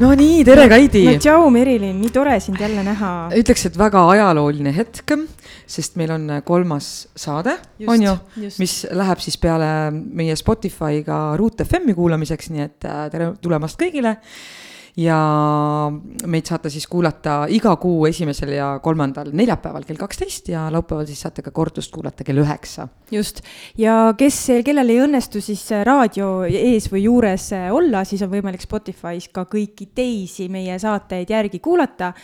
no nii, tere, Kaidi. no tšau, Merilin, nii tore sind jälle näha. ütleks, et väga ajalooline hetk, sest meil on kolmas saade, on ju, mis läheb siis peale meie Spotify'ga Root FM-i kuulamiseks, nii et äh, tere tulemast kõigile ja meid saate siis kuulata iga kuu esimesel ja kolmandal neljapäeval kell kaksteist ja laupäeval siis saate ka kordust kuulata kell üheksa. just, ja kes, kellel ei õnnestu siis raadio ees või juures olla, siis on võimalik Spotify's ka kõiki teisi meie saateid järgi kuulata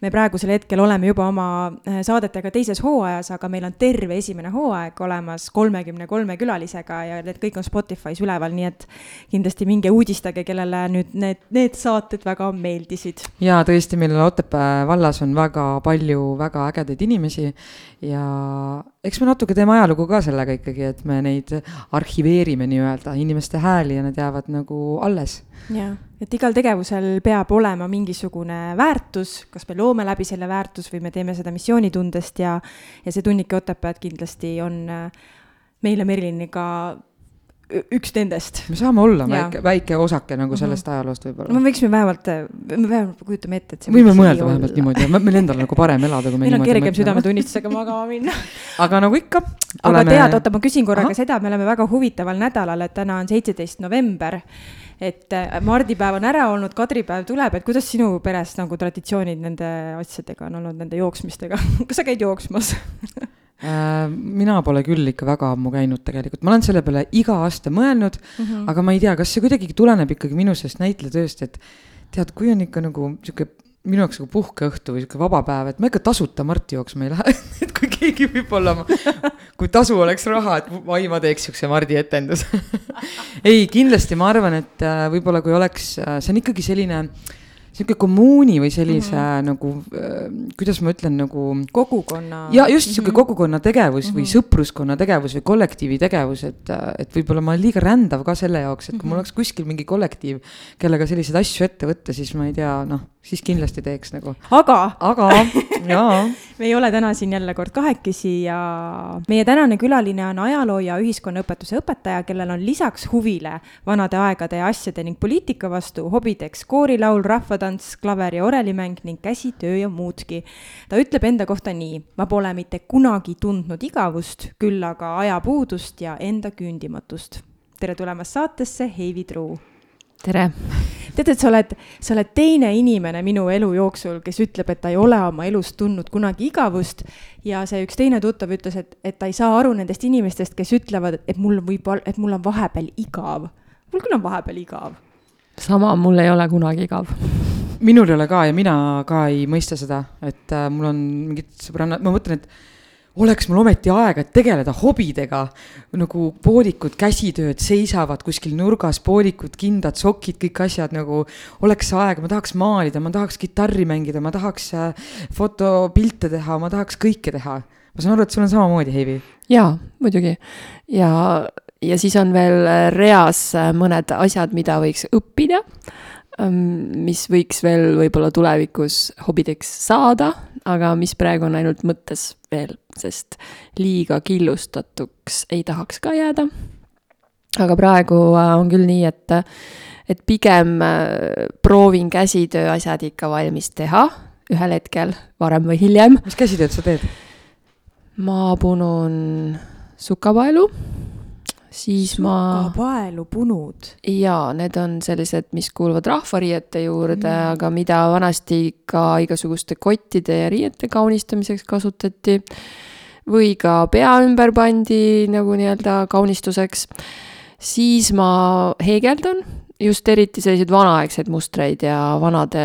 me praegusel hetkel oleme juba oma äh, saadetega teises hooajas, aga meil on terve esimene hooaeg olemas kolmekümne kolme külalisega ja need kõik on Spotify's üleval, nii et kindlasti minge uudistage, kellele nüüd need, need saated väga meeldisid. ja tõesti, meil Otepää vallas on väga palju väga ägedaid inimesi ja eks me natuke teeme ajalugu ka sellega ikkagi, et me neid arhiveerime nii-öelda, inimeste hääli ja need jäävad nagu alles. jah, et igal tegevusel peab olema mingisugune väärtus, kas me loome läbi selle väärtus või me teeme seda missioonitundest ja, ja see Tunnike Otepääd kindlasti on äh, meile Meriliniga üks nendest. me saame olla ja. väike, väike osake nagu mhm. sellest mm -hmm. ajaloost võib-olla. me võiksime vähemalt, me vähemalt kujutame ette, et see võime mõelda vähemalt niimoodi, meil endal nagu parem elada, kui me meil on kergem südametunnistusega magama minna aga nagu ikka. aga tead, oota, ma küsin korraga seda, me oleme väga huvitaval nädalal, et täna on seitseteist november et äh, mardipäev on ära olnud, kadripäev tuleb, et kuidas sinu peres nagu traditsioonid nende asjadega on olnud, nende jooksmistega kas sa käid jooksmas mina pole küll ikka väga ammu käinud tegelikult, ma olen selle peale iga aasta mõelnud mm, -hmm. aga ma ei tea, kas see kuidagi tuleneb ikkagi minu sellest näitlejatööst, et tead, kui on ikka nagu sihuke minu jaoks nagu puhkeõhtu või sihuke vaba päev, et ma ikka tasuta Marti jooksma ei lähe. Et kui keegi võib-olla, kui tasu oleks raha, et oi, ma teeks siukse Mardi etenduse. Ei, kindlasti ma arvan, et äh, võib-olla kui oleks, äh, see on ikkagi selline äh, sihuke kommuuni või sellise mm -hmm. nagu äh,, kuidas ma ütlen, nagu. kogukonna. ja just sihuke mm -hmm. kogukonna tegevus mm -hmm. või mhm. sõpruskonna tegevus või kollektiivi tegevus, et, et võib-olla ma olen liiga rändav ka selle jaoks, et kui mm -hmm. mul oleks kuskil mingi kollektiiv, kellega selliseid asju ette võtta, siis ma ei tea, noh siis kindlasti teeks nagu. aga. aga, jaa me ei ole täna siin jälle kord kahekesi ja meie tänane külaline on ajaloo ja ühiskonnaõpetuse õpetaja, kellel on lisaks huvile vanade aegade ja asjade ning poliitika vastu hobideks koorilaul, rahvatants, klaver ja orelimäng ning käsitöö ja muudki. ta ütleb enda kohta nii, ma pole mitte kunagi tundnud igavust, küll aga ajapuudust ja enda küündimatust. tere tulemast saatesse, Heivi Truu tere! tead, et sa oled, sa oled teine inimene minu elu jooksul, kes ütleb, et ta ei ole oma elus tundnud kunagi igavust. ja see üks teine tuttav ütles, et, et ta ei saa aru nendest inimestest, kes ütlevad, et mul võib, et mul on vahepeal igav. mul küll on vahepeal igav. sama, mul ei ole kunagi igav minul ei ole ka ja mina ka ei mõista seda, et äh, mul on mingid sõbrannad, ma mõtlen, et oleks mul ometi aega tegeleda hobidega, nagu poodikud, käsitööd seisavad kuskil nurgas, poodikud, kindad, sokid, kõik asjad nagu, oleks aega, ma tahaks maalida, ma tahaks kitarri mängida, ma tahaks äh, fotopilte teha, ma tahaks kõike teha. ma saan aru, et sul on samamoodi, Heivi? jaa, muidugi. ja, ja siis on veel reas mõned asjad, mida võiks õppida mis võiks veel võib-olla tulevikus hobideks saada, aga mis praegu on ainult mõttes veel, sest liiga killustatuks ei tahaks ka jääda. aga praegu äh, on küll nii, et, et pigem äh, proovin käsitöö asjad ikka valmis teha ühel hetkel, varem või hiljem. mis käsitööd sa teed? ma punun sukapaelu siis ma. paelupunud. jaa, need on sellised, mis kuuluvad rahvariiete juurde mm., aga mida vanasti ka igasuguste kottide ja riiete kaunistamiseks kasutati. või ka pea ümber pandi nagu nii-öelda kaunistuseks. siis ma heegeldan just eriti selliseid vanaaegseid mustreid ja vanade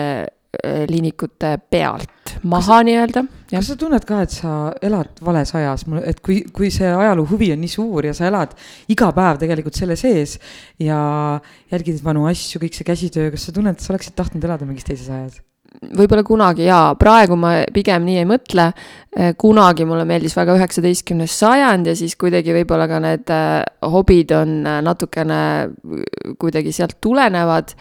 liinikute pealt maha nii-öelda. kas sa tunned ka, et sa elad vales ajas, et kui, kui see ajaloo huvi on nii suur ja sa elad iga päev tegelikult selle sees ja jälgid vanu asju, kõik see käsitöö, kas sa tunned, et sa oleksid tahtnud elada mingis teises ajas? võib-olla kunagi jaa, praegu ma pigem nii ei mõtle. kunagi mulle meeldis väga üheksateistkümnes sajand ja siis kuidagi võib-olla ka need hobid on natukene kuidagi sealt tulenevad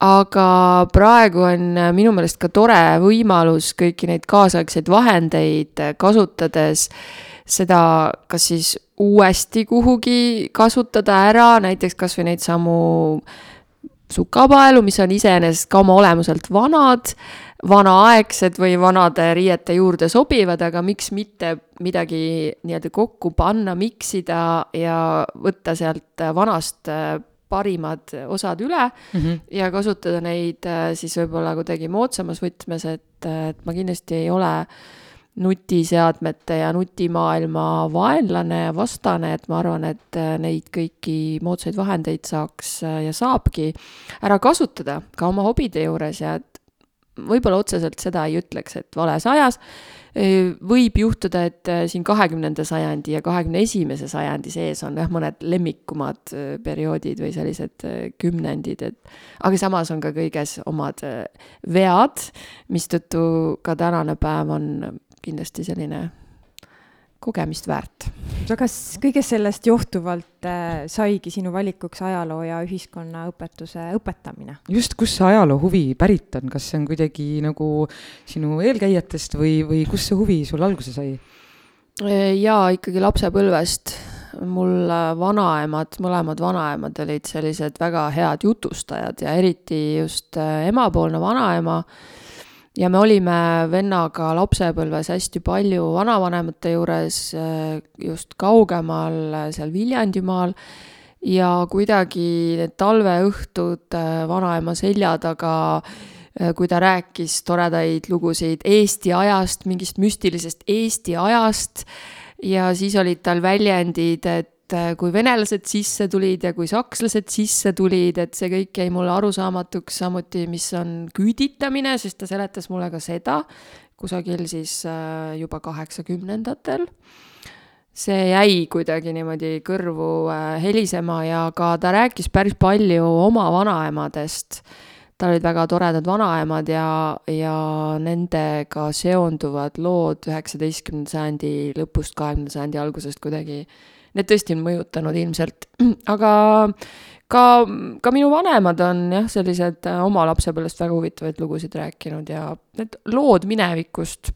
aga praegu on minu meelest ka tore võimalus kõiki neid kaasaegseid vahendeid kasutades seda kas siis uuesti kuhugi kasutada ära, näiteks kasvõi neid samu sukapaelu, mis on iseenesest ka oma olemuselt vanad, vanaaegsed või vanade riiete juurde sobivad, aga miks mitte midagi nii-öelda kokku panna, miksida ja võtta sealt vanast parimad osad üle mm -hmm. ja kasutada neid äh, siis võib-olla kuidagi moodsamas võtmes, et, et ma kindlasti ei ole nutiseadmete ja nutimaailma vaenlane ja vastane, et ma arvan, et äh, neid kõiki moodsaid vahendeid saaks äh, ja saabki ära kasutada ka oma hobide juures ja et võib-olla otseselt seda ei ütleks, et vales ajas võib juhtuda, et äh, siin kahekümnenda sajandi ja kahekümne esimese sajandi sees on jah, mõned lemmikumad äh, perioodid või sellised äh, kümnendid, et aga samas on ka kõiges omad vead, mistõttu ka tänane päev on kindlasti selline kogemist väärt. no kas kõigest sellest johtuvalt äh, saigi sinu valikuks ajaloo ja ühiskonnaõpetuse õpetamine? just, kust see ajaloo huvi pärit on, kas see on kuidagi nagu sinu eelkäijatest või, või kust see huvi sul alguse sai? jaa, ikkagi lapsepõlvest. mul vanaemad, mõlemad vanaemad olid sellised väga head jutustajad ja eriti just äh, emapoolne vanaema ja me olime vennaga lapsepõlves hästi palju vanavanemate juures, äh, just kaugemal, äh, seal Viljandimaal. ja kuidagi need talveõhtud äh, vanaema selja taga, kui ta rääkis toredaid lugusid Eesti ajast, mingist müstilisest Eesti ajast. ja siis olid tal väljendid, et et äh, kui venelased sisse tulid ja kui sakslased sisse tulid, et see kõik jäi mulle arusaamatuks, samuti mis on küüditamine, sest ta seletas mulle ka seda kusagil siis äh, juba kaheksakümnendatel. see jäi kuidagi niimoodi kõrvu äh, helisema ja ka ta rääkis päris palju oma vanaemadest tal olid väga toredad vanaemad ja, ja nendega seonduvad lood üheksateistkümnenda sajandi lõpust, kahekümnenda sajandi algusest kuidagi need tõesti on mõjutanud ilmselt, aga ka, ka minu vanemad on jah, sellised äh, oma lapsepõlvest väga huvitavaid lugusid rääkinud ja need lood minevikust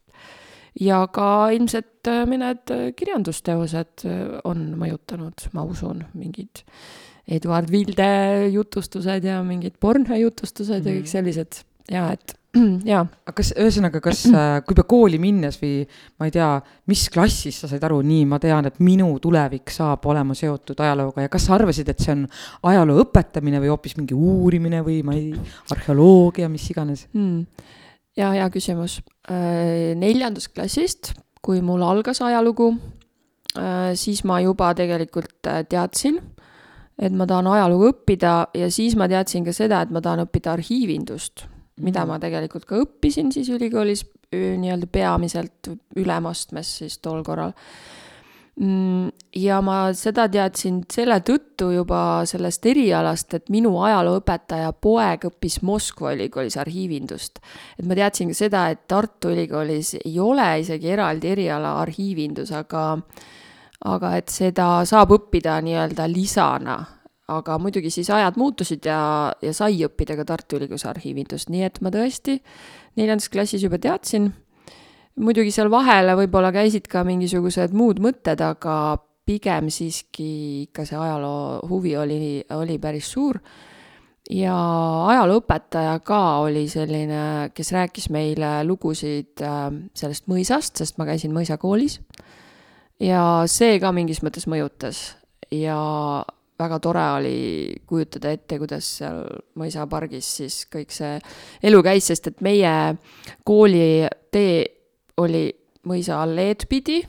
ja ka ilmselt äh, mõned äh, kirjandusteosed on mõjutanud, ma usun, mingid Eduard Vilde jutustused ja mingid Bornhöhe jutustused mm -hmm. ja kõik mhm. sellised ja et jaa. aga kas, ühesõnaga, kas, äh, kui peab kooli minnes või ma ei tea, mis klassis sa said aru, nii, ma tean, et minu tulevik saab olema seotud ajalooga ja kas sa arvasid, et see on ajaloo õpetamine või hoopis mingi uurimine või ma ei, arheoloogia, mis iganes hmm.? jaa, hea küsimus. Äh, neljandast klassist, kui mul algas ajalugu, äh, siis ma juba tegelikult teadsin, et ma tahan ajalugu õppida ja siis ma teadsin ka seda, et ma tahan õppida arhiivindust mida mhm. ma tegelikult ka õppisin siis ülikoolis nii-öelda peamiselt ülemastmes siis tol korral. Mm, ja ma seda teadsin selle tõttu juba sellest erialast, et minu ajalooõpetaja poeg õppis Moskva ülikoolis arhiivindust. et ma teadsin ka seda, et Tartu Ülikoolis ei ole isegi eraldi eriala arhiivindus, aga aga et seda saab õppida nii-öelda lisana aga muidugi siis ajad muutusid ja, ja sai õppida ka Tartu Ülikoolis arhiivindust, nii et ma tõesti neljandas klassis juba teadsin. muidugi seal vahele võib-olla käisid ka mingisugused muud mõtted, aga pigem siiski ikka see ajaloo huvi oli, oli päris suur. ja ajalooõpetaja ka oli selline, kes rääkis meile lugusid äh, sellest mõisast, sest ma käisin mõisakoolis. ja see ka mingis mõttes mõjutas ja väga tore oli kujutada ette, kuidas seal mõisapargis siis kõik see elu käis, sest et meie koolitee oli mõisa alleed pidi.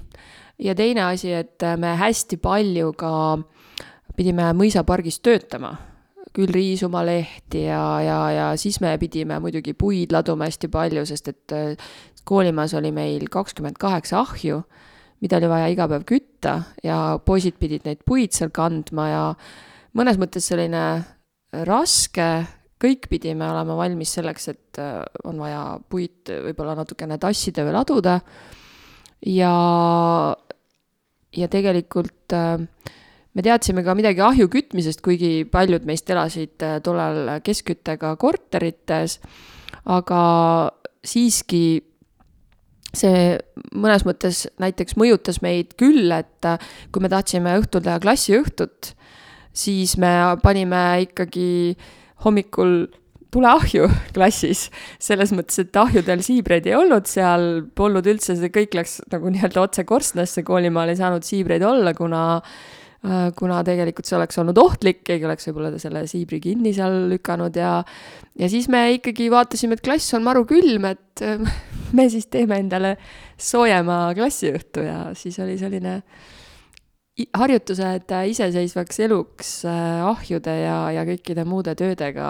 Ja teine asi, et me hästi palju ka pidime mõisapargis töötama, küll riisuma lehti ja, ja, ja siis me pidime muidugi puid laduma hästi palju, sest et koolimajas oli meil kakskümmend kaheksa ahju mida oli vaja iga päev kütta ja poisid pidid neid puid seal kandma ja mõnes mõttes selline raske, kõik pidime olema valmis selleks, et äh, on vaja puit võib-olla natukene tassida või laduda. ja, ja tegelikult äh, me teadsime ka midagi ahju kütmisest, kuigi paljud meist elasid äh, tollal keskküttega korterites, aga siiski see mõnes mõttes näiteks mõjutas meid küll, et äh, kui me tahtsime õhtul teha klassiõhtut, siis me panime ikkagi hommikul tuleahju klassis, selles mõttes, et ahjudel siibreid ei olnud seal, polnud üldse, see kõik läks nagu nii-öelda otse korstnasse, koolimaal ei saanud siibreid olla, kuna kuna tegelikult see oleks olnud ohtlik, keegi oleks võib-olla selle siibri kinni seal lükanud ja ja siis me ikkagi vaatasime, et klass on maru külm, et äh, me siis teeme endale soojema klassiõhtu ja siis oli selline harjutused iseseisvaks eluks äh, ahjude ja, ja kõikide muude töödega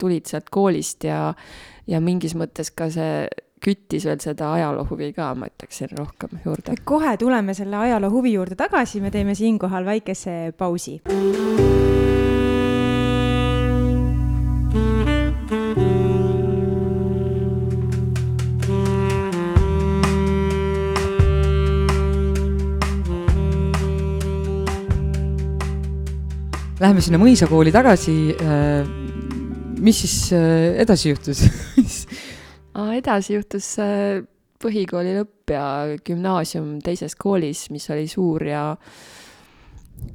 tulid sealt koolist ja ja mingis mõttes ka see küttis veel seda ajaloohuvi ka, ma ütleksin rohkem juurde. kohe tuleme selle ajaloohuvi juurde tagasi, me teeme siinkohal väikese pausi. Läheme sinna mõisakooli tagasi. Äh, mis siis äh, edasi juhtus edasi juhtus äh, põhikooli lõpp ja gümnaasium teises koolis, mis oli suur ja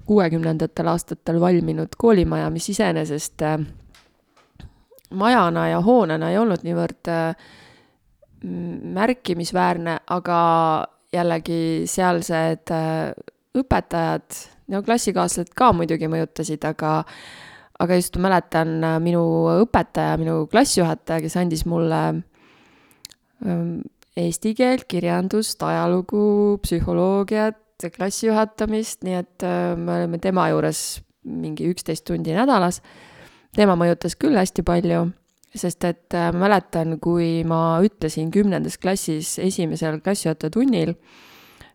kuuekümnendatel aastatel valminud koolimaja, mis iseenesest äh, majana ja hoonena ei olnud niivõrd äh, märkimisväärne, aga jällegi sealsed õpetajad, no klassikaaslased ka muidugi mõjutasid, aga aga just mäletan minu õpetaja, minu klassijuhataja, kes andis mulle eesti keelt, kirjandust, ajalugu, psühholoogiat, klassi juhatamist, nii et me olime tema juures mingi üksteist tundi nädalas. tema mõjutas küll hästi palju, sest et ma mäletan, kui ma ütlesin kümnendas klassis esimesel klassijuhataja tunnil,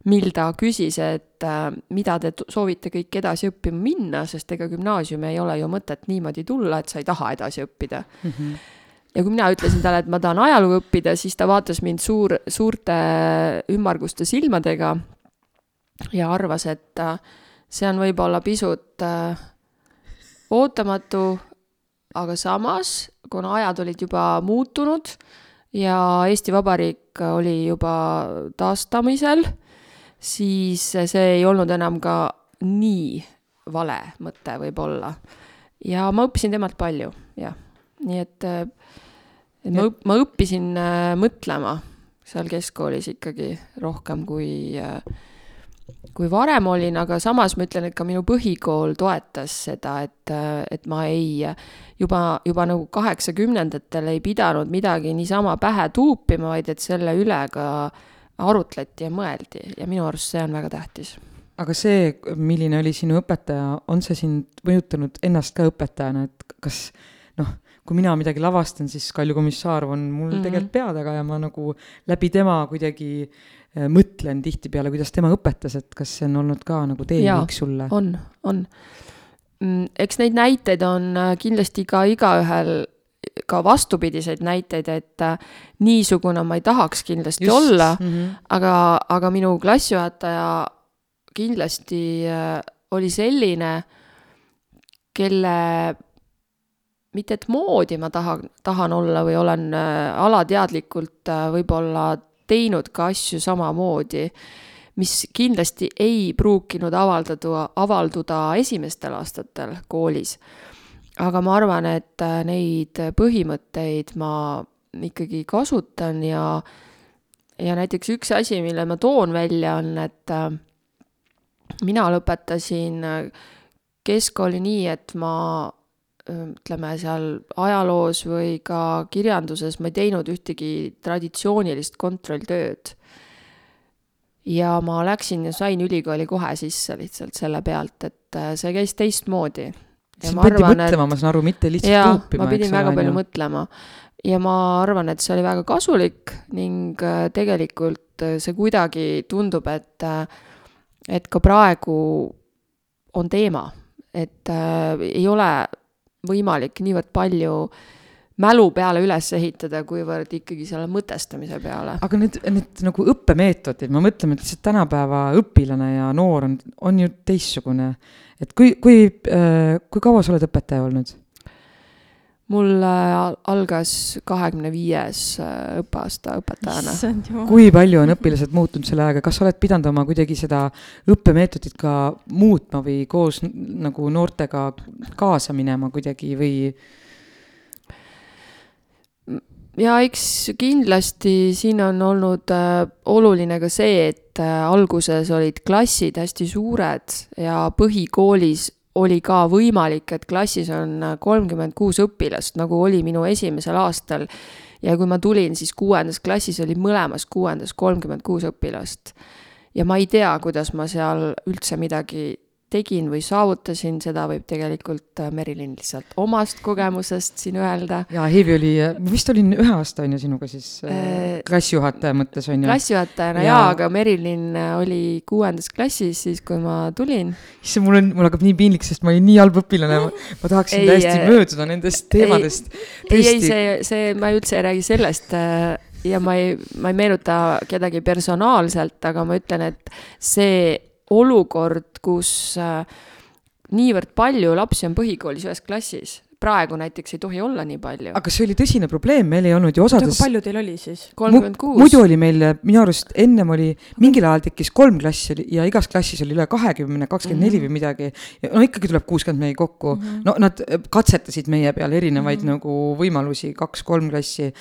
mil ta küsis, et mida te soovite kõik edasi õppima minna, sest ega gümnaasiumi ei ole ju mõtet niimoodi tulla, et sa ei taha edasi õppida mm. -hmm ja kui mina ütlesin talle, et ma tahan ajalugu õppida, siis ta vaatas mind suur, suurte ümmarguste silmadega ja arvas, et äh, see on võib-olla pisut äh, ootamatu, aga samas, kuna ajad olid juba muutunud ja Eesti Vabariik oli juba taastamisel, siis see ei olnud enam ka nii vale mõte võib-olla. ja ma õppisin temalt palju, jah. nii et äh, et ma, ma õppisin äh, mõtlema seal keskkoolis ikkagi rohkem kui äh, kui varem olin, aga samas ma ütlen, et ka minu põhikool toetas seda, et, äh, et ma ei, juba, juba nagu kaheksakümnendatel ei pidanud midagi niisama pähe tuupima, vaid et selle üle ka arutleti ja mõeldi ja minu arust see on väga tähtis. aga see, milline oli sinu õpetaja, on see sind mõjutanud ennast ka õpetajana, et kas kui mina midagi lavastan, siis Kalju Komissarov on mul mm -hmm. tegelikult pea taga ja ma nagu läbi tema kuidagi äh, mõtlen tihtipeale, kuidas tema õpetas, et kas see on olnud ka nagu teejuhiks sulle? on, on. Mm, eks neid näiteid on äh, kindlasti ka igaühel ka vastupidiseid näiteid, et äh, niisugune ma ei tahaks kindlasti Just. olla mm, -hmm. aga, aga minu klassijuhataja kindlasti oli selline, kelle mitte et moodi ma tahan, tahan olla või olen äh, alateadlikult äh, võib-olla teinud ka asju samamoodi, mis kindlasti ei pruukinud avaldada, avalduda esimestel aastatel koolis. aga ma arvan, et äh, neid põhimõtteid ma ikkagi kasutan ja, ja näiteks üks asi, mille ma toon välja, on, et mina lõpetasin keskkooli nii, et ma ütleme seal ajaloos või ka kirjanduses ma ei teinud ühtegi traditsioonilist kontrolltööd. ja ma läksin ja sain ülikooli kohe sisse lihtsalt selle pealt, et äh, see käis teistmoodi. sind pandi mõtlema, ma saan aru, mitte lihtsalt tuupima. ma pidin väga palju mõtlema ja ma arvan, et see oli väga kasulik ning äh, tegelikult äh, see kuidagi tundub, et, et ka praegu on teema, et äh, ei ole võimalik niivõrd palju mälu peale üles ehitada, kuivõrd ikkagi selle mõtestamise peale. aga need, need nagu õppemeetodid, ma mõtlen, et lihtsalt tänapäeva õpilane ja noor on, on ju teistsugune. et kui, kui, kui kaua sa oled õpetaja olnud? Mul äh, algas kahekümne viies äh, õppeaasta õpetajana. kui palju on õpilased muutunud selle ajaga, kas sa oled pidanud oma kuidagi seda õppemeetodit ka muutma või koos nagu noortega kaasa minema kuidagi või? ja eks kindlasti siin on olnud äh, oluline ka see, et alguses olid klassid hästi suured ja põhikoolis oli ka võimalik, et klassis on kolmkümmend kuus õpilast, nagu oli minu esimesel aastal. ja kui ma tulin, siis kuuendas klassis oli mõlemas kuuendas kolmkümmend kuus õpilast. ja ma ei tea, kuidas ma seal üldse midagi tegin või saavutasin, seda võib tegelikult äh, Merilin lihtsalt omast kogemusest siin öelda. ja Heivi oli, ma vist olin ühe aasta on ju sinuga siis äh, klassijuhataja mõttes on ju? klassijuhatajana ja... jaa, aga Merilin äh, oli kuuendas klassis siis, kui ma tulin. issand, mul on, mul hakkab nii piinlik, sest ma olin nii halb õpilane, ma tahaksin ei, täiesti äh, mööduda nendest teemadest. ei, ei, see, see, ma üldse ei räägi sellest ja ma ei, ma ei meenuta kedagi personaalselt, aga ma ütlen, et see olukord, kus äh, niivõrd palju lapsi on põhikoolis ühes klassis praegu näiteks ei tohi olla nii palju. aga see oli tõsine probleem, meil ei olnud ju osades. palju teil oli siis? kolmkümmend kuus. muidu oli meil, minu arust ennem oli, mingil ajal tekkis kolm klassi ja igas klassis oli üle kahekümne, kakskümmend neli või mhm. midagi. no ikkagi tuleb kuuskümmend mehi kokku mm. -hmm. no nad äh, katsetasid meie peal erinevaid mm -hmm. nagu võimalusi, kaks-kolm klassi.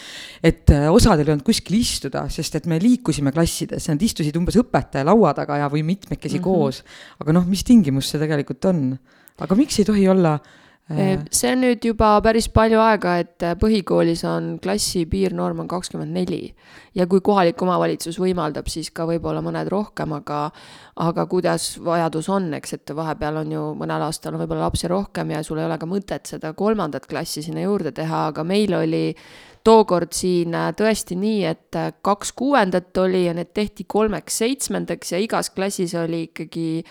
et äh, osadel ei olnud kuskil istuda, sest et me liikusime klassides, nad istusid umbes õpetaja laua taga ja, või mitmekesi mm -hmm. koos. aga noh, mis tingimus see tegelikult on? aga miks ei tohi olla. See on nüüd juba päris palju aega, et äh, põhikoolis on klassi piirnorm on kakskümmend neli. ja kui kohalik omavalitsus võimaldab, siis ka võib-olla mõned rohkem, aga aga kuidas vajadus on, eks, et vahepeal on ju mõnel aastal on võib-olla lapsi rohkem ja sul ei ole ka mõtet seda kolmandat klassi sinna juurde teha, aga meil oli tookord siin äh, tõesti nii, et kaks kuuendat oli ja need tehti kolmeks seitsmendaks ja igas klassis oli ikkagi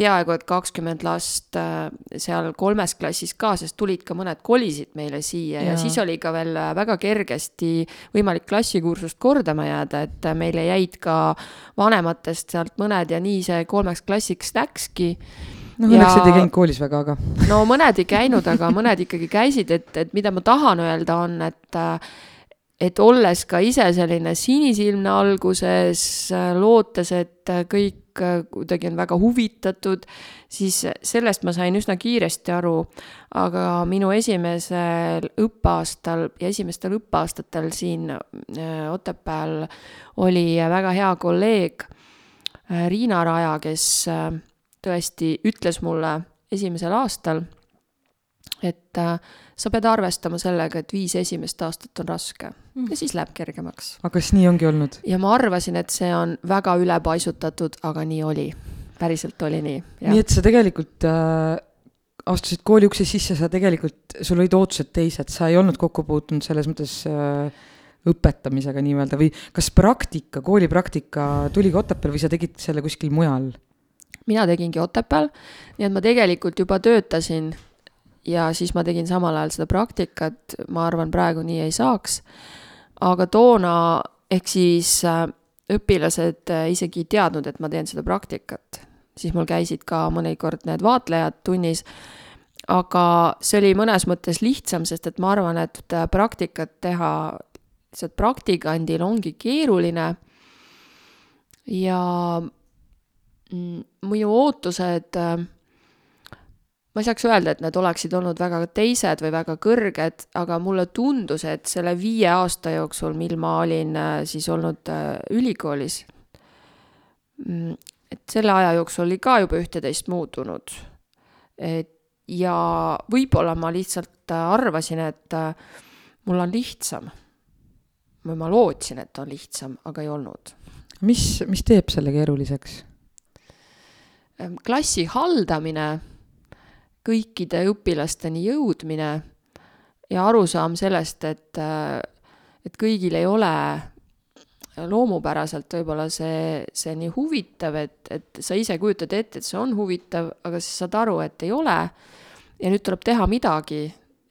peaaegu et kakskümmend last äh, seal kolmes klassis ka, sest tulid ka mõned kolisid meile siia ja, ja siis oli ka veel äh, väga kergesti võimalik klassikursust kordama jääda, et äh, meile jäid ka vanematest sealt mõned ja nii see kolmeks klassiks läkski no õnneks ja... ei käinud koolis väga, aga. no mõned ei käinud, aga mõned ikkagi käisid, et, et mida ma tahan öelda, on, et et olles ka ise selline sinisilmne alguses, lootes, et kõik kuidagi on väga huvitatud, siis sellest ma sain üsna kiiresti aru. aga minu esimesel õppeaastal ja esimestel õppeaastatel siin äh, Otepääl oli väga hea kolleeg äh, Riina Raja, kes äh, tõesti ütles mulle esimesel aastal, et sa pead arvestama sellega, et viis esimest aastat on raske mm. ja siis läheb kergemaks. aga kas nii ongi olnud? ja ma arvasin, et see on väga ülepaisutatud, aga nii oli. päriselt oli nii. nii et sa tegelikult äh, astusid kooli ukse sisse, sa tegelikult, sul olid ootused teised, sa ei olnud kokku puutunud selles mõttes äh, õpetamisega nii-öelda või kas praktika, koolipraktika tuli ka Otepääl või sa tegid selle kuskil mujal? mina tegingi Otepääl, nii et ma tegelikult juba töötasin ja siis ma tegin samal ajal seda praktikat, ma arvan, praegu nii ei saaks. aga toona, ehk siis äh, õpilased äh, isegi ei teadnud, et ma teen seda praktikat, siis mul käisid ka mõnikord need vaatlejad tunnis, aga see oli mõnes mõttes lihtsam, sest et ma arvan, et äh, praktikat teha lihtsalt praktikandil ongi keeruline. Ja mm, minu ootused äh, ma ei saaks öelda, et need oleksid olnud väga teised või väga kõrged, aga mulle tundus, et selle viie aasta jooksul, mil ma olin äh, siis olnud äh, ülikoolis, mm, et selle aja jooksul oli ka juba üht-teist muutunud. et ja võib-olla ma lihtsalt äh, arvasin, et mul on lihtsam. või ma lootsin, et on lihtsam, aga ei olnud. mis, mis teeb selle keeruliseks? klassi haldamine kõikide õpilasteni jõudmine ja arusaam sellest, et, et kõigil ei ole loomupäraselt võib-olla see, see nii huvitav, et, et sa ise kujutad ette, et see on huvitav, aga siis saad aru, et ei ole. ja nüüd tuleb teha midagi,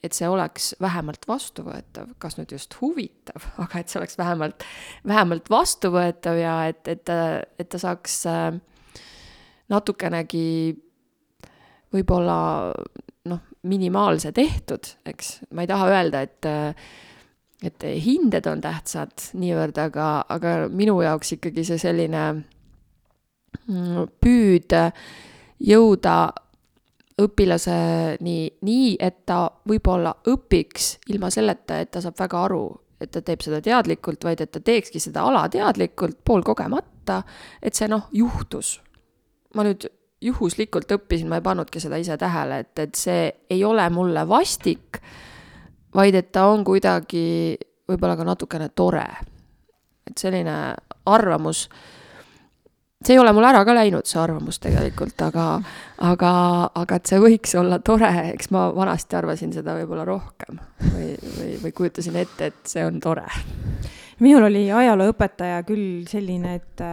et see oleks vähemalt vastuvõetav, kas nüüd just huvitav, aga et see oleks vähemalt, vähemalt vastuvõetav ja et, et et ta saaks äh, natukenegi võib-olla noh, minimaalse tehtud, eks, ma ei taha öelda, et et hinded on tähtsad niivõrd, aga, aga minu jaoks ikkagi see selline mm, püüd jõuda õpilaseni nii, et ta võib-olla õpiks ilma selleta, et ta saab väga aru, et ta teeb seda teadlikult, vaid et ta teekski seda alateadlikult, poolkogemata, et see noh, juhtus. ma nüüd juhuslikult õppisin, ma ei pannudki seda ise tähele, et, et see ei ole mulle vastik, vaid et ta on kuidagi võib-olla ka natukene tore. et selline arvamus, see ei ole mul ära ka läinud, see arvamus tegelikult, aga, aga, aga et see võiks olla tore, eks ma vanasti arvasin seda võib-olla rohkem või, või, või kujutasin ette, et see on tore. minul oli ajalooõpetaja küll selline, et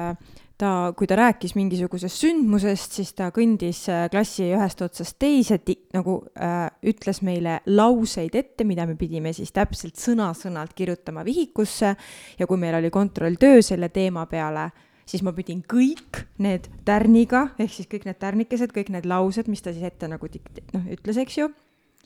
ta, kui ta rääkis mingisugusest sündmusest, siis ta kõndis äh, klassi ühest otsast teise, nagu äh, ütles meile lauseid ette, mida me pidime siis täpselt sõna-sõnalt kirjutama vihikusse. Ja kui meil oli kontrolltöö selle teema peale, siis ma pidin kõik need tärniga, ehk siis kõik need tärnikesed, kõik need laused, mis ta siis ette nagu noh, ütles, eks ju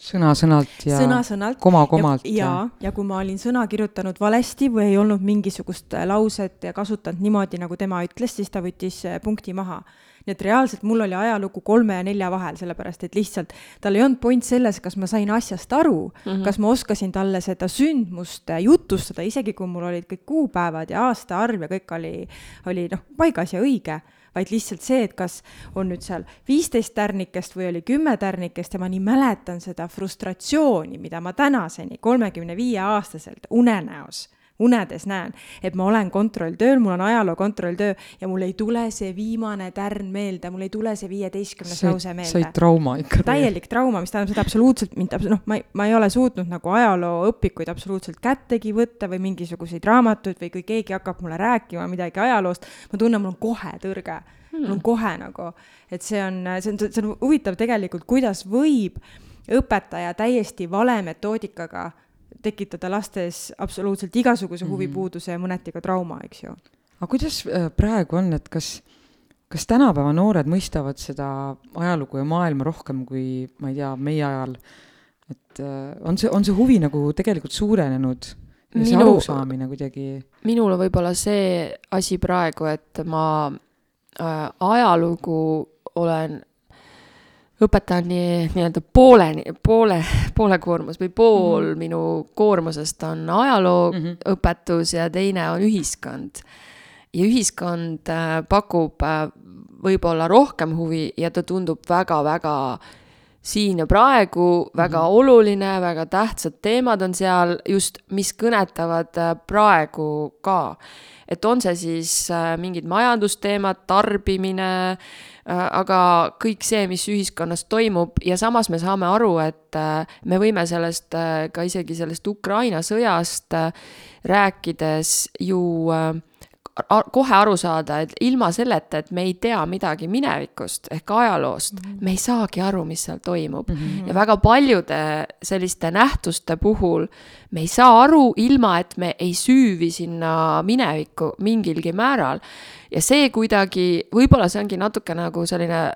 sõna-sõnalt ja sõna-sõnalt. koma-komalt. ja, ja, ja kui ma olin sõna kirjutanud valesti või ei olnud mingisugust äh, lauset kasutanud niimoodi, nagu tema ütles, siis ta võttis äh, punkti maha. nii et reaalselt mul oli ajalugu kolme ja nelja vahel, sellepärast et lihtsalt tal ei olnud point selles, kas ma sain asjast aru mm, -hmm. kas ma oskasin talle seda sündmust äh, jutustada, isegi kui mul olid kõik kuupäevad ja aastaarv ja kõik oli, oli noh, paigas ja õige vaid lihtsalt see, et kas on nüüd seal viisteist tärnikest või oli kümme tärnikest ja ma nii mäletan seda frustratsiooni, mida ma tänaseni kolmekümne viie aastaselt unenäos unedes näen, et ma olen kontrolltööl, mul on ajaloo kontrolltöö ja mul ei tule see viimane tärn meelde, mul ei tule see viieteistkümnes lause meelde. sai trauma ikka. täielik trauma, mis tähendab seda absoluutselt mind, noh, ma ei, ma ei ole suutnud nagu ajalooõpikuid absoluutselt kättegi võtta või mingisuguseid raamatuid või kui keegi hakkab mulle rääkima midagi ajaloost, ma tunnen, mul on kohe tõrge hmm.. mul on kohe nagu, et see on, see on, see on huvitav tegelikult, kuidas võib õpetaja täiesti vale metoodikaga tekitada lastes absoluutselt igasuguse huvipuuduse ja mõneti ka trauma, eks ju. aga kuidas äh, praegu on, et kas, kas tänapäeva noored mõistavad seda ajalugu ja maailma rohkem kui, ma ei tea, meie ajal? et äh, on see, on see huvi nagu tegelikult suurenenud? ja see Minu, arusaamine kuidagi? minul on võib-olla see asi praegu, et ma äh, ajalugu olen õpetan nii, nii-öelda pooleni, poole, poole koormus või pool mm -hmm. minu koormusest on ajalooõpetus mm -hmm. ja teine on ühiskond. ja ühiskond äh, pakub äh, võib-olla rohkem huvi ja ta tundub väga-väga siin ja praegu väga mm -hmm. oluline, väga tähtsad teemad on seal just, mis kõnetavad äh, praegu ka. et on see siis mingid majandusteemad, tarbimine, Äh, aga kõik see, mis ühiskonnas toimub ja samas me saame aru, et äh, me võime sellest äh, ka isegi sellest Ukraina sõjast rääkides ju kohe aru saada, et ilma selleta, et me ei tea midagi minevikust ehk ajaloost mm, -hmm. me ei saagi aru, mis seal toimub mm. -hmm. ja väga paljude selliste nähtuste puhul me ei saa aru, ilma et me ei süüvi sinna minevikku mingilgi määral. ja see kuidagi, võib-olla see ongi natuke nagu selline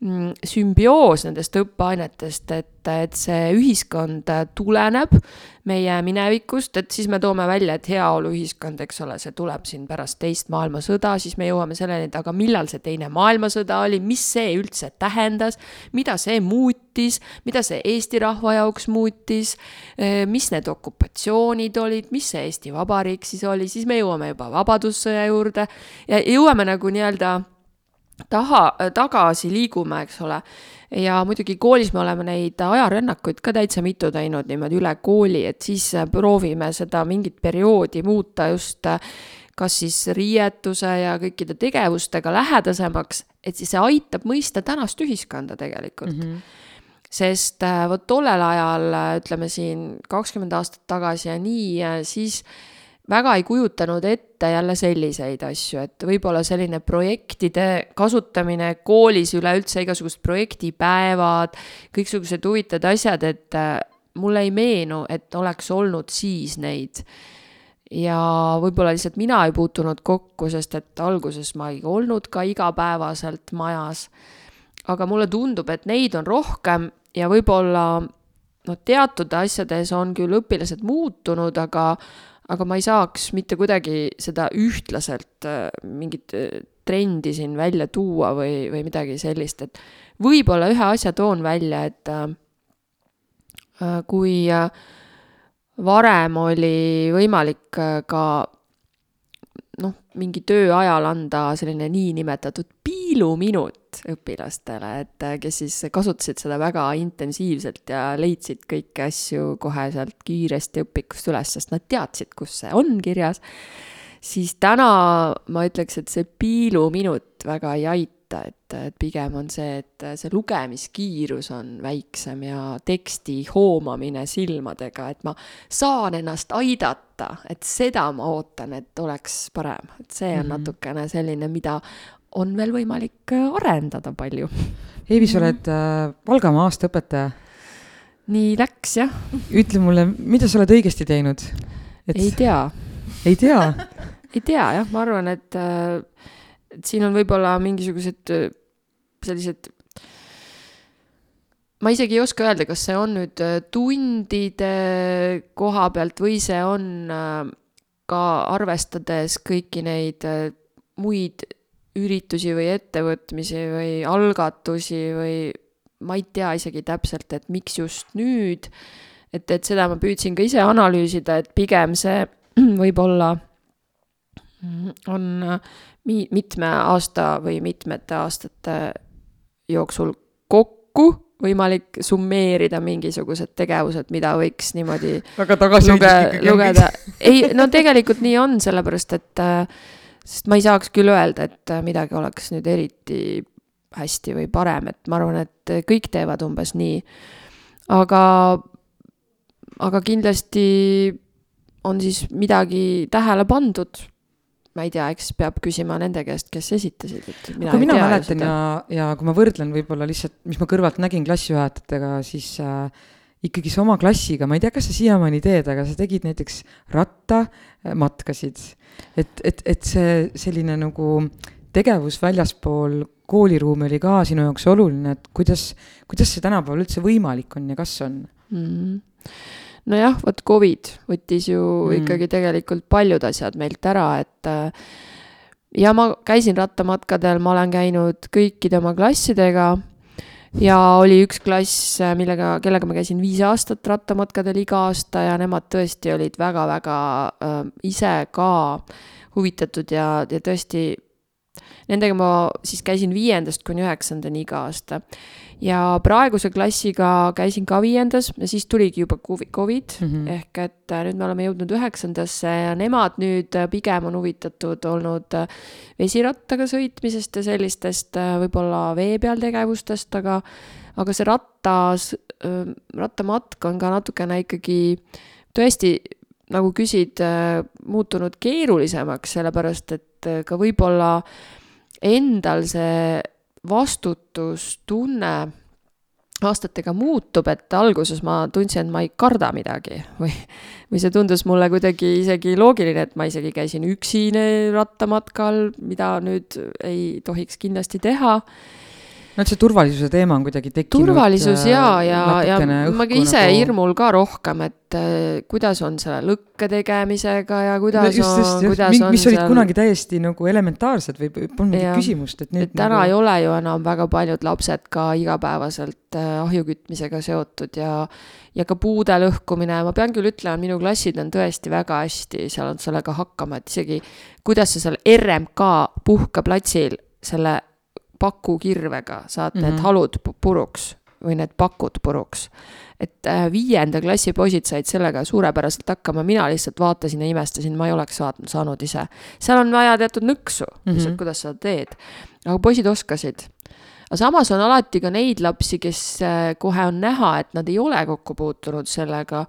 sümbioos nendest õppeainetest, et, et see ühiskond tuleneb meie minevikust, et siis me toome välja, et heaoluühiskond, eks ole, see tuleb siin pärast teist maailmasõda, siis me jõuame selleni, et aga millal see teine maailmasõda oli, mis see üldse tähendas, mida see muutis, mida see Eesti rahva jaoks muutis, eh, mis need okupatsioonid olid, mis see Eesti Vabariik siis oli, siis me jõuame juba Vabadussõja juurde ja jõuame nagu nii-öelda taha, tagasi liigume, eks ole. ja muidugi koolis me oleme neid ajarännakuid ka täitsa mitu teinud niimoodi üle kooli, et siis proovime seda mingit perioodi muuta just kas siis riietuse ja kõikide tegevustega lähedasemaks, et siis see aitab mõista tänast ühiskonda tegelikult mm. -hmm sest vot tollel ajal, ütleme siin kakskümmend aastat tagasi ja nii, siis väga ei kujutanud ette jälle selliseid asju, et võib-olla selline projektide kasutamine koolis üleüldse, igasugused projektipäevad, kõiksugused huvitavad asjad, et mulle ei meenu, et oleks olnud siis neid. ja võib-olla lihtsalt mina ei puutunud kokku, sest et alguses ma ei olnud ka igapäevaselt majas. aga mulle tundub, et neid on rohkem ja võib-olla noh, teatud asjades on küll õpilased muutunud, aga aga ma ei saaks mitte kuidagi seda ühtlaselt äh, mingit äh, trendi siin välja tuua või, või midagi sellist, et võib-olla ühe asja toon välja, et äh, kui varem oli võimalik ka mingi töö ajal anda selline niinimetatud piiluminut õpilastele, et kes siis kasutasid seda väga intensiivselt ja leidsid kõiki asju kohe sealt kiiresti õpikust üles, sest nad teadsid, kus see on kirjas. siis täna ma ütleks, et see piiluminut väga ei aita võtta, et, et pigem on see, et see lugemiskiirus on väiksem ja teksti hoomamine silmadega, et ma saan ennast aidata, et seda ma ootan, et oleks parem, et see on mm -hmm. natukene selline, mida on veel võimalik arendada palju. Eivi, sa oled äh, Valgamaa aastaõpetaja. nii läks, jah. ütle mulle, mida sa oled õigesti teinud et...? ei tea. ei tea ei tea jah, ma arvan, et äh, et siin on võib-olla mingisugused äh, sellised ma isegi ei oska öelda, kas see on nüüd äh, tundide koha pealt või see on äh, ka arvestades kõiki neid muid üritusi või ettevõtmisi või algatusi või ma ei tea isegi täpselt, et miks just nüüd. et, et seda ma püüdsin ka ise analüüsida, et pigem see võib-olla on mi-, mitme aasta või mitmete aastate jooksul kokku võimalik summeerida mingisugused tegevused, mida võiks niimoodi väga tagasihoidlik ikkagi lugeda. ei, no tegelikult nii on, sellepärast et, sest ma ei saaks küll öelda, et midagi oleks nüüd eriti hästi või parem, et ma arvan, et kõik teevad umbes nii. aga, aga kindlasti on siis midagi tähele pandud ma ei tea, eks peab küsima nende käest, kes esitasid, et mina kui mina mäletan ja, ja kui ma võrdlen võib-olla lihtsalt, mis ma kõrvalt nägin klassijuhatajatega, siis äh, ikkagi sa oma klassiga, ma ei tea, kas sa siiamaani teed, aga sa tegid näiteks rattamatkasid. et, et, et see selline nagu tegevus väljaspool kooliruumi oli ka sinu jaoks oluline, et kuidas, kuidas see tänapäeval üldse võimalik on ja kas on mm? -hmm nojah, vot Covid võttis ju mm. ikkagi tegelikult paljud asjad meilt ära, et äh, ja ma käisin rattamatkadel, ma olen käinud kõikide oma klassidega ja oli üks klass, millega, kellega ma käisin viis aastat rattamatkadel iga aasta ja nemad tõesti olid väga-väga äh, ise ka huvitatud ja, ja tõesti Nendega ma siis käisin viiendast kuni üheksandani iga aasta. Ja praeguse klassiga käisin ka viiendas ja siis tuligi juba Covid mm -hmm. ehk et äh, nüüd me oleme jõudnud üheksandasse ja nemad nüüd äh, pigem on huvitatud olnud äh, vesirattaga sõitmisest ja sellistest võib-olla vee peal tegevustest, aga aga see rattas, rattamatk on ka natukene ikkagi tõesti nagu küsid, muutunud keerulisemaks, sellepärast et ka võib-olla endal see vastutustunne aastatega muutub, et alguses ma tundsin, et ma ei karda midagi või, või see tundus mulle kuidagi isegi loogiline, et ma isegi käisin üksi rattamatkal, mida nüüd ei tohiks kindlasti teha no et see turvalisuse teema on kuidagi tekkinud. turvalisus ja, ja, ja ma ise nagu... hirmul ka rohkem, et äh, kuidas on selle lõkke tegemisega ja kuidas no, just, on, kuidas mis, on mis seal... olid kunagi täiesti nagu elementaarsed või polnud küsimust, et nüüd. täna nagu... ei ole ju enam väga paljud lapsed ka igapäevaselt äh, ahju kütmisega seotud ja ja ka puude lõhkumine, ma pean küll ütlema, minu klassid on tõesti väga hästi saanud sellega hakkama, et isegi kuidas sa seal RMK puhkeplatsil selle pakukirvega saad mm -hmm. need mhm. halud puruks või need pakud puruks. et äh, viienda klassi poisid said sellega suurepäraselt hakkama, mina lihtsalt vaatasin ja imestasin, ma ei oleks saanud, saanud ise. seal on vaja teatud nõksu mm, -hmm. lihtsalt kuidas sa teed. aga poisid oskasid aga samas on alati ka neid lapsi, kes äh, kohe on näha, et nad ei ole kokku puutunud sellega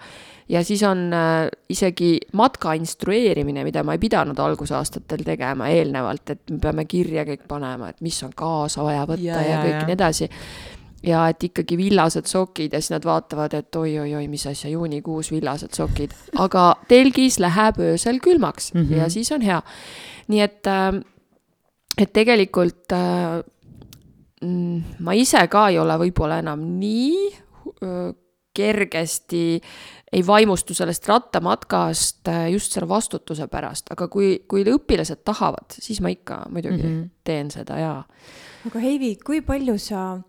ja siis on äh, isegi matka instrueerimine, mida ma ei pidanud algusaastatel tegema eelnevalt, et me peame kirja kõik panema, et mis on kaasa vaja võtta ja, ja kõik ja nii edasi ja et ikkagi villased sokid ja siis nad vaatavad, et oi-oi-oi, mis asja, juunikuus villased sokid. aga telgis läheb öösel külmaks mm -hmm. ja siis on hea. nii et, et tegelikult ma ise ka ei ole võib-olla enam nii kergesti ei vaimustu sellest rattamatkast just selle vastutuse pärast, aga kui, kui õpilased tahavad, siis ma ikka muidugi mm -hmm. teen seda ja. aga Heivi, kui palju sa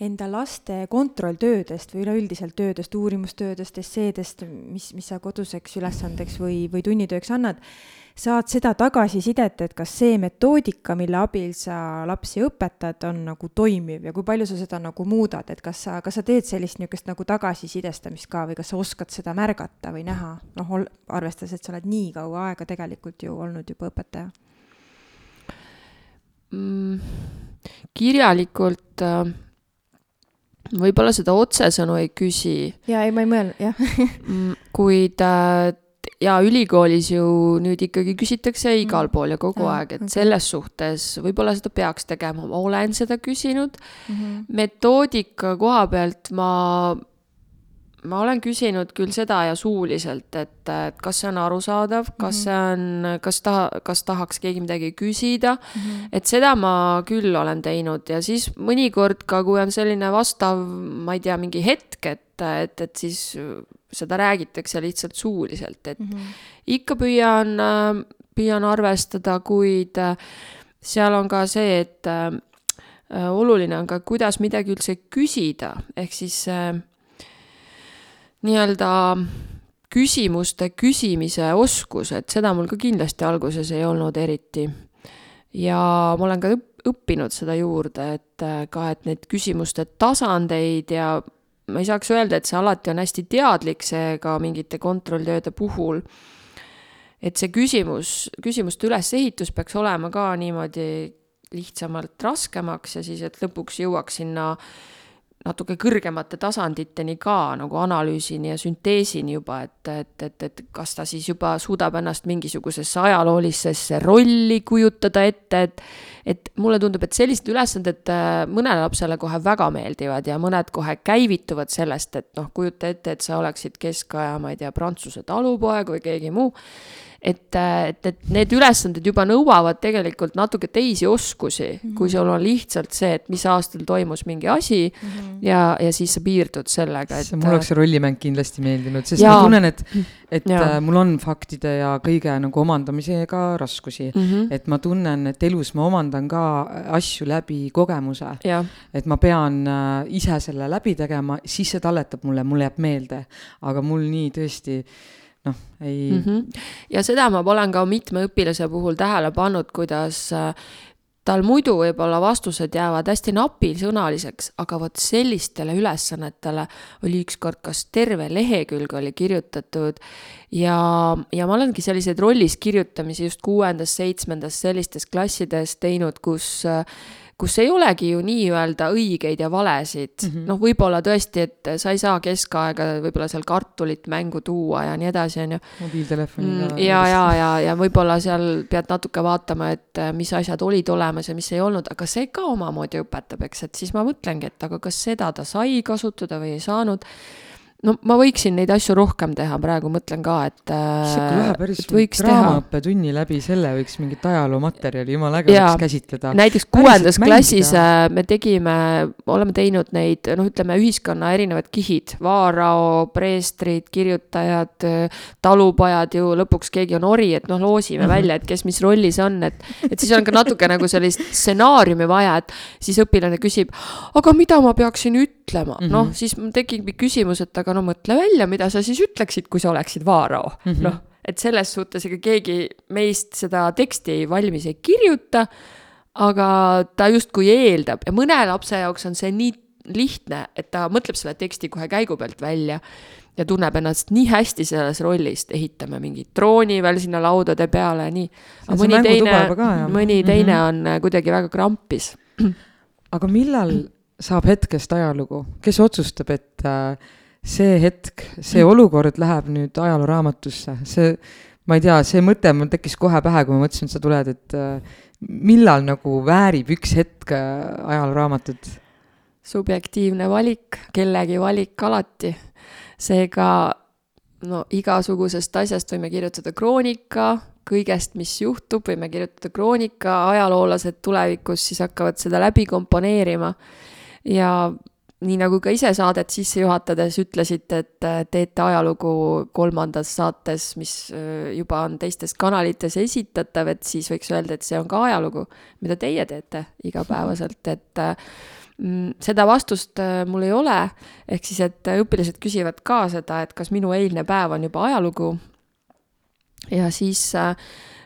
enda laste kontrolltöödest või üleüldiselt töödest, uurimustöödest, esseedest, mis, mis sa koduseks ülesandeks või, või tunnitööks annad, saad seda tagasisidet, et kas see metoodika, mille abil sa lapsi õpetad, on nagu toimiv ja kui palju sa seda nagu muudad, et kas sa, kas sa teed sellist niisugust nagu tagasisidestamist ka või kas sa oskad seda märgata või näha, noh, arvestades, et sa oled nii kaua aega tegelikult ju olnud juba õpetaja mm,? kirjalikult äh, võib-olla seda otsesõnu ei küsi. jaa, ei, ma ei mõelnud, jah mm, kuid äh, ja ülikoolis ju nüüd ikkagi küsitakse igal mm. pool ja kogu mm, aeg, et okay. selles suhtes võib-olla seda peaks tegema, ma olen seda küsinud mm. -hmm. metoodika koha pealt ma, ma olen küsinud küll seda ja suuliselt, et, et kas see on arusaadav, kas mm -hmm. see on, kas ta, kas tahaks keegi midagi küsida mm. -hmm. et seda ma küll olen teinud ja siis mõnikord ka, kui on selline vastav, ma ei tea, mingi hetk, et, et, et siis seda räägitakse lihtsalt suuliselt, et mm -hmm. ikka püüan, püüan arvestada, kuid äh, seal on ka see, et äh, oluline on ka, kuidas midagi üldse küsida, ehk siis äh, nii-öelda küsimuste küsimise oskus, et seda mul ka kindlasti alguses ei olnud eriti. ja ma olen ka õppinud seda juurde, et ka, et neid küsimuste tasandeid ja ma ei saaks öelda, et see alati on hästi teadlik, see ka mingite kontrolltööde puhul. et see küsimus, küsimuste ülesehitus peaks olema ka niimoodi lihtsamalt raskemaks ja siis, et lõpuks jõuaks sinna äh, natuke kõrgemate tasanditeni ka nagu analüüsini ja sünteesini juba, et, et, et, et kas ta siis juba suudab ennast mingisugusesse ajaloolisesse rolli kujutada ette, et et mulle tundub, et sellised ülesanded äh, mõnele lapsele kohe väga meeldivad ja mõned kohe käivituvad sellest, et noh, kujuta ette, et sa oleksid keskaja, ma ei tea, Prantsuse talupoeg või keegi muu et, et, et need ülesanded juba nõuavad tegelikult natuke teisi oskusi mm, -hmm. kui sul on lihtsalt see, et mis aastal toimus mingi asi mm -hmm. ja, ja siis sa piirdud sellega, et. mul oleks see rollimäng kindlasti meeldinud, sest ja. ma tunnen, et, et ja. Äh, mul on faktide ja kõige nagu omandamisega raskusi mm. -hmm. et ma tunnen, et elus ma omandan ka asju läbi kogemuse. et ma pean äh, ise selle läbi tegema, siis see talletab mulle, mulle jääb meelde, aga mul nii tõesti noh, ei mm. -hmm. ja seda ma olen ka mitme õpilase puhul tähele pannud, kuidas äh, tal muidu võib-olla vastused jäävad hästi napisõnaliseks, aga vot sellistele ülesannetele oli ükskord kas terve lehekülg oli kirjutatud ja, ja ma olengi selliseid rollis kirjutamisi just kuuendas, seitsmendas sellistes klassides teinud, kus äh, kus ei olegi ju nii-öelda õigeid ja valesid mm -hmm., noh, võib-olla tõesti, et sa ei saa keskaega võib-olla seal kartulit mängu tuua ja nii edasi, on ju. mobiiltelefoniga mm,. ja, ja, ja, ja võib-olla seal pead natuke vaatama, et äh, mis asjad olid olemas ja mis ei olnud, aga see ka omamoodi õpetab, eks, et siis ma mõtlengi, et aga kas seda ta sai kasutada või ei saanud no ma võiksin neid asju rohkem teha, praegu mõtlen ka, et. kui läheb päris draamaõppetunni läbi, selle võiks mingit ajaloomaterjali jumala äge oleks käsitleda. näiteks kuuendas klassis mängida. Äh, me tegime, oleme teinud neid, noh, ütleme ühiskonna erinevad kihid, vaarao, preestrid, kirjutajad, talupojad ju, lõpuks keegi on ori, et noh, loosime mm -hmm. välja, et kes mis rollis on, et. et siis on ka natuke nagu sellist stsenaariumi vaja, et siis õpilane küsib, aga mida ma peaksin ütlema mm -hmm., noh, siis tekibki küsimus, et aga no mõtle välja, mida sa siis ütleksid, kui sa oleksid vaarao mm -hmm., noh, et selles suhtes ega keegi meist seda teksti valmis ei kirjuta, aga ta justkui eeldab ja mõne lapse jaoks on see nii lihtne, et ta mõtleb selle teksti kohe käigu pealt välja ja tunneb ennast nii hästi selles rollis, ehitame mingi drooni veel sinna laudade peale ja nii. aga mõni teine, mõni teine mm -hmm. on kuidagi väga krampis. aga millal saab hetkest ajalugu, kes otsustab, et äh, see hetk, see olukord läheb nüüd ajalooraamatusse, see, ma ei tea, see mõte mul tekkis kohe pähe, kui ma mõtlesin, et sa tuled, et äh, millal nagu väärib üks hetk äh, ajalooraamatut? subjektiivne valik, kellegi valik alati. seega no igasugusest asjast võime kirjutada kroonika, kõigest, mis juhtub, võime kirjutada kroonika, ajaloolased tulevikus siis hakkavad seda läbi komponeerima. Ja nii nagu ka ise saadet sisse juhatades ütlesite, et äh, teete ajalugu kolmandas saates, mis äh, juba on teistes kanalites esitatav, et siis võiks öelda, et see on ka ajalugu, mida teie teete igapäevaselt, et äh, mm, seda vastust mul ei ole, ehk siis, et õpilased küsivad ka seda, et kas minu eilne päev on juba ajalugu. ja siis äh,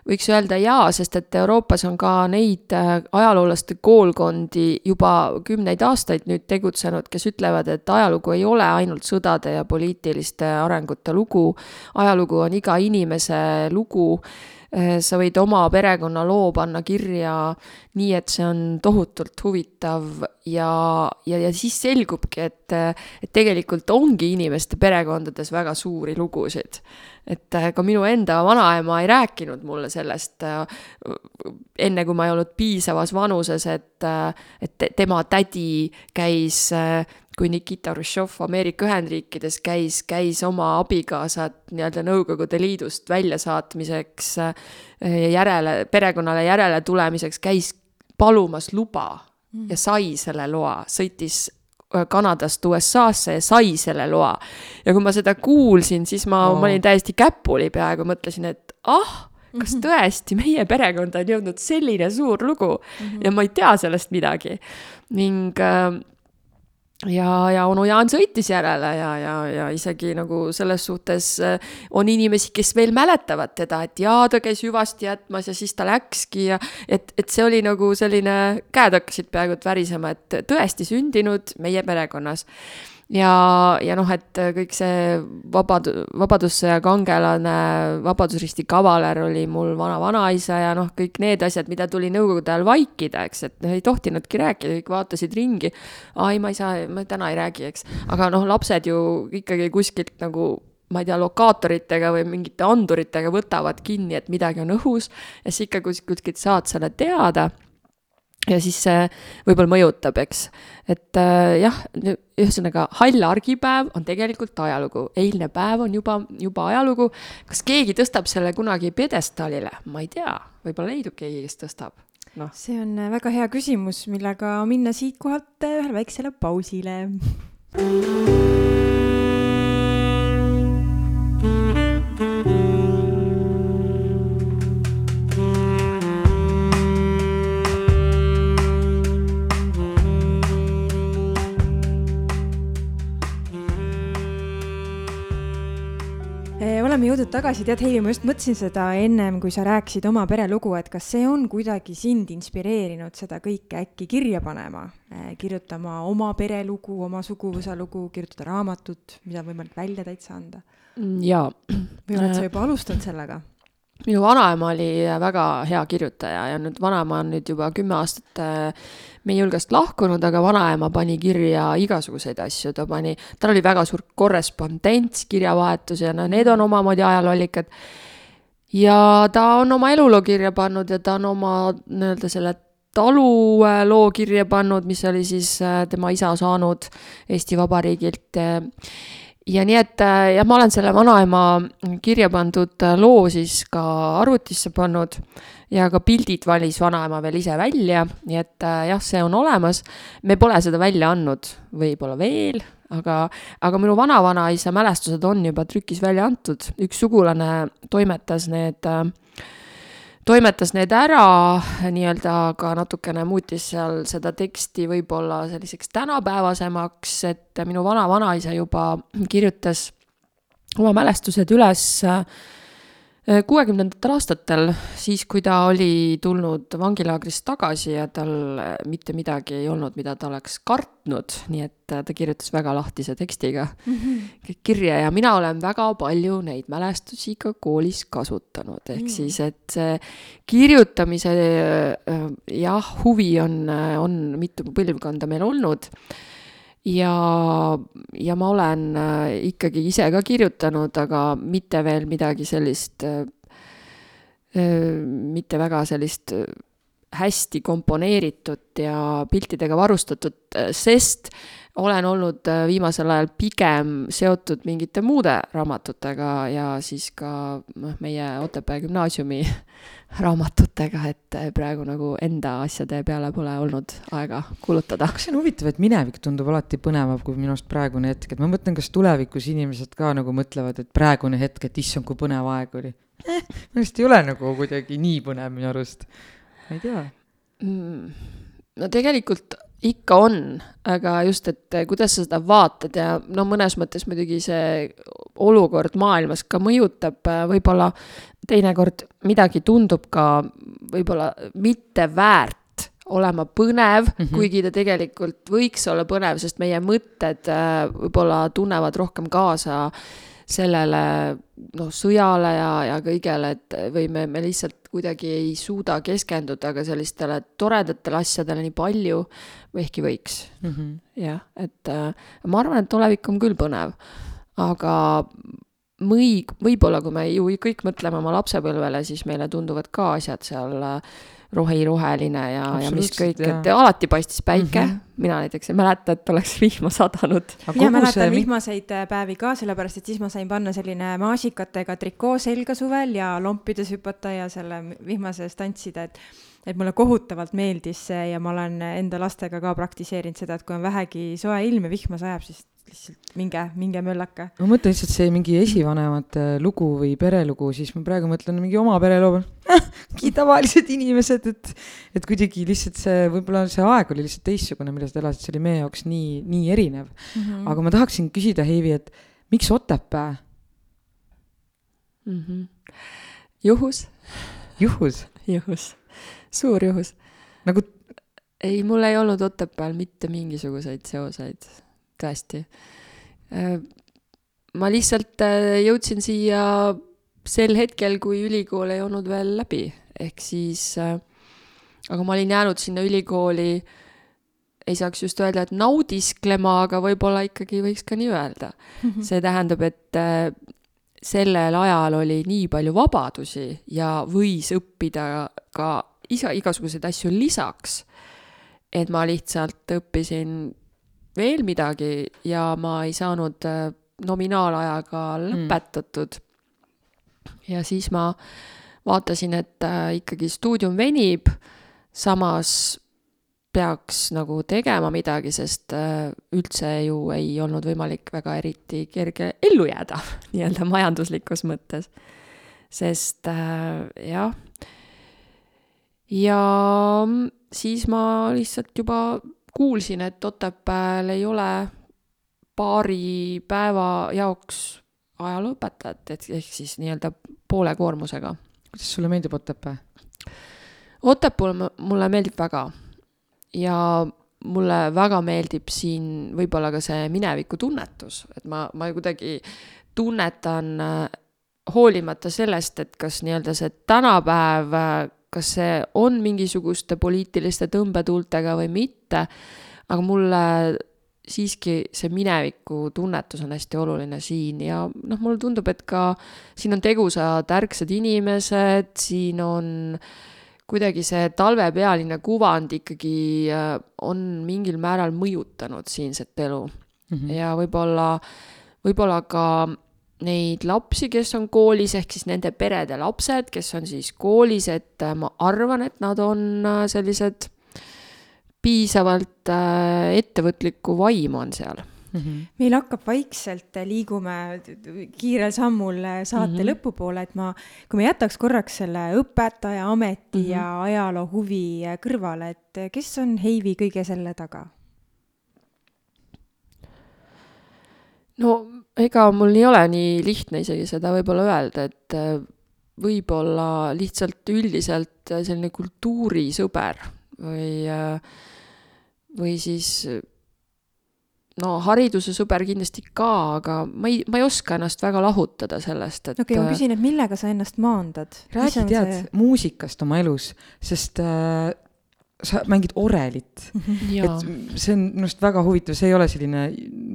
võiks öelda jaa, sest et Euroopas on ka neid äh, ajaloolaste koolkondi juba kümneid aastaid nüüd tegutsenud, kes ütlevad, et ajalugu ei ole ainult sõdade ja poliitiliste arengute lugu. ajalugu on iga inimese lugu sa võid oma perekonnaloo panna kirja nii, et see on tohutult huvitav ja, ja, ja siis selgubki, et, et tegelikult ongi inimeste perekondades väga suuri lugusid. Et äh, ka minu enda vanaema ei rääkinud mulle sellest äh, enne, kui ma ei olnud piisavas vanuses, et, äh, et tema tädi käis kui Nikita Hruštšov Ameerika Ühendriikides käis, käis oma abikaasat nii-öelda Nõukogude Liidust väljasaatmiseks järele, perekonnale järele tulemiseks, käis palumas luba mm. ja sai selle loa, sõitis Äh, Kanadast USA-sse ja sai selle loa. ja kui ma seda kuulsin, siis ma oh., ma olin täiesti käpuli peaaegu, mõtlesin, et ah, kas mhm. tõesti meie perekonda on jõudnud selline suur lugu mm -hmm. ja ma ei tea sellest midagi. ning äh, ja, ja onu Jaan sõitis järele ja, ja, ja isegi nagu selles suhtes äh, on inimesi, kes veel mäletavad teda, et jaa, ta käis hüvasti jätmas ja siis ta läkski ja et, et see oli nagu selline, käed hakkasid peaaegu et värisema, et tõesti sündinud meie perekonnas ja, ja noh, et kõik see vabad-, Vabadussõja kangelane, Vabadusristi kavaler oli mul vana-vanaisa ja noh, kõik need asjad, mida tuli nõukogude ajal vaikida, eks, et noh, ei tohtinudki rääkida, kõik vaatasid ringi. aa, ei, ma ei saa, ma täna ei räägi, eks. aga noh, lapsed ju ikkagi kuskilt nagu ma ei tea, lokaatoritega või mingite anduritega võtavad kinni, et midagi on õhus ja siis ikka kuskilt saad selle teada ja siis see võib-olla mõjutab, eks. et äh, jah, ühesõnaga hall argipäev on tegelikult ajalugu, eilne päev on juba, juba ajalugu. kas keegi tõstab selle kunagi pjedestaalile, ma ei tea, võib-olla leidub keegi, kes tõstab. No.. see on äh, väga hea küsimus, millega minna siitkohalt ühele väiksele pausile oleme jõudnud tagasi, tead, Heivi, ma just mõtlesin seda ennem, kui sa rääkisid oma perelugu, et kas see on kuidagi sind inspireerinud seda kõike äkki kirja panema, äh, kirjutama oma perelugu, oma suguvõsa lugu, kirjutada raamatut, mida on võimalik välja täitsa anda? Mm, jaa. või oled sa juba alustanud sellega? Minu vanaema oli väga hea kirjutaja ja nüüd vanaema on nüüd juba kümme aastat äh, meie hulgast lahkunud, aga vanaema pani kirja igasuguseid asju, ta pani, tal oli väga suur korrespondents, kirjavahetus ja no need on omamoodi ajalooallikad. ja ta on oma eluloo kirja pannud ja ta on oma nii-öelda selle taluloo kirja pannud, mis oli siis äh, tema isa saanud Eesti Vabariigilt ja nii, et äh, jah, ma olen selle vanaema kirja pandud äh, loo siis ka arvutisse pannud ja ka pildid valis vanaema veel ise välja, nii et äh, jah, see on olemas. me pole seda välja andnud, võib-olla veel, aga, aga minu vanavanaisa mälestused on juba trükis välja antud, üks sugulane toimetas need äh, toimetas need ära nii-öelda, aga natukene muutis seal seda teksti võib-olla selliseks tänapäevasemaks, et minu vana-vanaisa juba kirjutas oma mälestused üles äh, kuuekümnendatel aastatel, siis kui ta oli tulnud vangilaagrist tagasi ja tal mitte midagi ei olnud, mida ta oleks kartnud, nii et ta kirjutas väga lahtise tekstiga mm -hmm. kirja ja mina olen väga palju neid mälestusi ka koolis kasutanud, ehk mm -hmm. siis, et see kirjutamise jah, huvi on, on mitu põlvkonda meil olnud ja, ja ma olen äh, ikkagi ise ka kirjutanud, aga mitte veel midagi sellist, äh, äh, mitte väga sellist hästi komponeeritud ja piltidega varustatud, sest olen olnud äh, viimasel ajal pigem seotud mingite muude raamatutega ja siis ka noh, meie Otepää gümnaasiumi raamatutega, et äh, praegu nagu enda asjade peale pole olnud aega kulutada. kas see on huvitav, et minevik tundub alati põnevam kui minu arust praegune hetk, et ma mõtlen, kas tulevikus inimesed ka nagu mõtlevad, et praegune hetk, et issand, kui põnev aeg oli eh,. minu arust ei ole nagu kuidagi nii põnev minu arust, ma ei tea mm,. no tegelikult ikka on, aga just, et kuidas sa seda vaatad ja no mõnes mõttes muidugi see olukord maailmas ka mõjutab, võib-olla teinekord midagi tundub ka võib-olla mitte väärt olema põnev mm, -hmm. kuigi ta tegelikult võiks olla põnev, sest meie mõtted äh, võib-olla tunnevad rohkem kaasa sellele noh, sõjale ja, ja kõigele, et või me, me lihtsalt kuidagi ei suuda keskenduda ka sellistele toredatele asjadele nii palju, või ehkki võiks mm. -hmm. jah, et äh, ma arvan, et tulevik on küll põnev, aga või, võib-olla kui me ju kõik mõtleme oma lapsepõlvele, siis meile tunduvad ka asjad seal äh, rohiroheline ja, ja mis kõik, et alati paistis päike mm. -hmm. mina näiteks ei mäleta, et oleks vihma sadanud. mina mäletan see... vihmaseid äh, päevi ka, sellepärast et siis ma sain panna selline maasikatega trikoo selga suvel ja lompides hüpata ja selle vihmase eest tantsida, et et mulle kohutavalt meeldis see ja ma olen enda lastega ka praktiseerinud seda, et kui on vähegi soe ilm ja vihma sajab, siis lihtsalt minge, minge möllake. ma mõtlen lihtsalt see mingi esivanemate lugu või perelugu, siis ma praegu mõtlen mingi oma pereloo peal tavalised inimesed, et, et kuidagi lihtsalt see, võib-olla see aeg oli lihtsalt teistsugune, milles sa elasid, see oli meie jaoks nii, nii erinev mm. -hmm. aga ma tahaksin küsida, Heivi, et miks Otepää mm? -hmm. juhus. juhus? juhus, suur juhus. nagu ei, mul ei olnud Otepääl mitte mingisuguseid seoseid tõesti. Äh, ma lihtsalt äh, jõudsin siia sel hetkel, kui ülikool ei olnud veel läbi, ehk siis äh, aga ma olin jäänud sinna ülikooli, ei saaks just öelda, et naudisklema, aga võib-olla ikkagi võiks ka nii öelda mm. -hmm. see tähendab, et sellel ajal oli nii palju vabadusi ja võis õppida ka isa, igasuguseid asju lisaks, et ma lihtsalt õppisin veel midagi ja ma ei saanud äh, nominaalajaga hmm. lõpetatud mm.. ja siis ma vaatasin, et äh, ikkagi stuudium venib, samas peaks nagu tegema midagi, sest äh, üldse ju ei olnud võimalik väga eriti kerge ellu jääda nii-öelda majanduslikus mõttes. sest jah, ja siis ma lihtsalt juba kuulsin, et Otepääl ei ole paari päeva jaoks ajalooõpetajat, et ehk siis nii-öelda poole koormusega. kuidas sulle meeldib Otepää? Otepääl mulle meeldib väga ja mulle väga meeldib siin võib-olla ka see mineviku tunnetus, et ma, ma kuidagi tunnetan hoolimata sellest, et kas nii-öelda see tänapäev kas see on mingisuguste poliitiliste tõmbetuultega või mitte, aga mulle siiski see mineviku tunnetus on hästi oluline siin ja noh, mulle tundub, et ka siin on tegusad ärksad inimesed, siin on kuidagi see talvepealine kuvand ikkagi äh, on mingil määral mõjutanud siinset elu mm. -hmm. ja võib-olla, võib-olla ka neid lapsi, kes on koolis, ehk siis nende perede lapsed, kes on siis koolis, et äh, ma arvan, et nad on äh, sellised piisavalt äh, ettevõtlikku vaimu on seal mm. -hmm. meil hakkab vaikselt, liigume kiirel sammul saate mm -hmm. lõpupoole, et ma, kui me jätaks korraks selle õpetaja ameti mm -hmm. ja ajaloo huvi kõrvale, et kes on Heivi kõige selle taga? No ega mul ei ole nii lihtne isegi seda võib-olla öelda, et äh, võib-olla lihtsalt üldiselt selline kultuurisõber või, äh, või siis no hariduse sõber kindlasti ka, aga ma ei, ma ei oska ennast väga lahutada sellest, et. okei okay,, ma äh, küsin, et millega sa ennast maandad? räägi tead see... muusikast oma elus, sest äh, sa mängid orelit et see on minu arust väga huvitav, see ei ole selline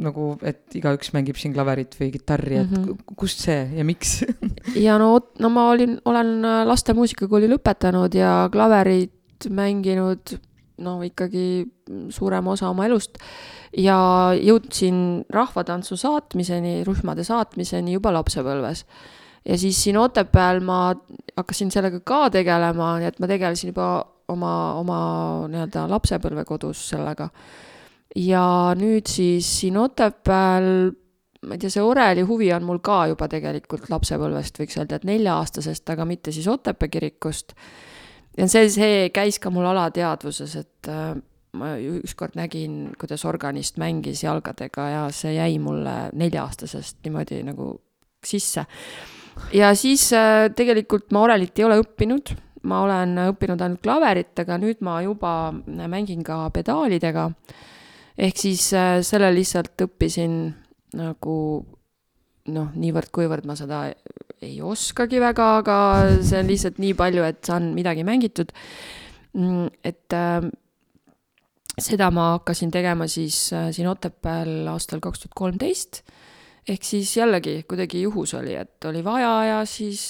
nagu, et igaüks mängib siin klaverit või kitarri, et mm -hmm. kust see ja miks ja no, no ma olin, olen laste muusikakooli lõpetanud ja klaverit mänginud no ikkagi suurema osa oma elust ja jõudsin rahvatantsu saatmiseni, rühmade saatmiseni juba lapsepõlves. ja siis siin Otepääl ma hakkasin sellega ka tegelema, nii et ma tegelesin juba oma, oma nii-öelda lapsepõlvekodus sellega. ja nüüd siis siin Otepääl ma ei tea, see oreli huvi on mul ka juba tegelikult lapsepõlvest, võiks öelda, et nelja-aastasest, aga mitte siis Otepää kirikust ja see, see käis ka mul alateadvuses, et äh, ma ükskord nägin, kuidas organist mängis jalgadega ja see jäi mulle nelja-aastasest niimoodi nagu sisse. ja siis äh, tegelikult ma orelit ei ole õppinud, ma olen õppinud ainult klaverit, aga nüüd ma juba mängin ka pedaalidega. ehk siis äh, selle lihtsalt õppisin nagu noh, niivõrd-kuivõrd ma seda ei oskagi väga, aga see on lihtsalt nii palju, et saan midagi mängitud. Mm, et äh, seda ma hakkasin tegema siis äh, siin Otepääl aastal kaks tuhat kolmteist. ehk siis jällegi kuidagi juhus oli, et oli vaja ja siis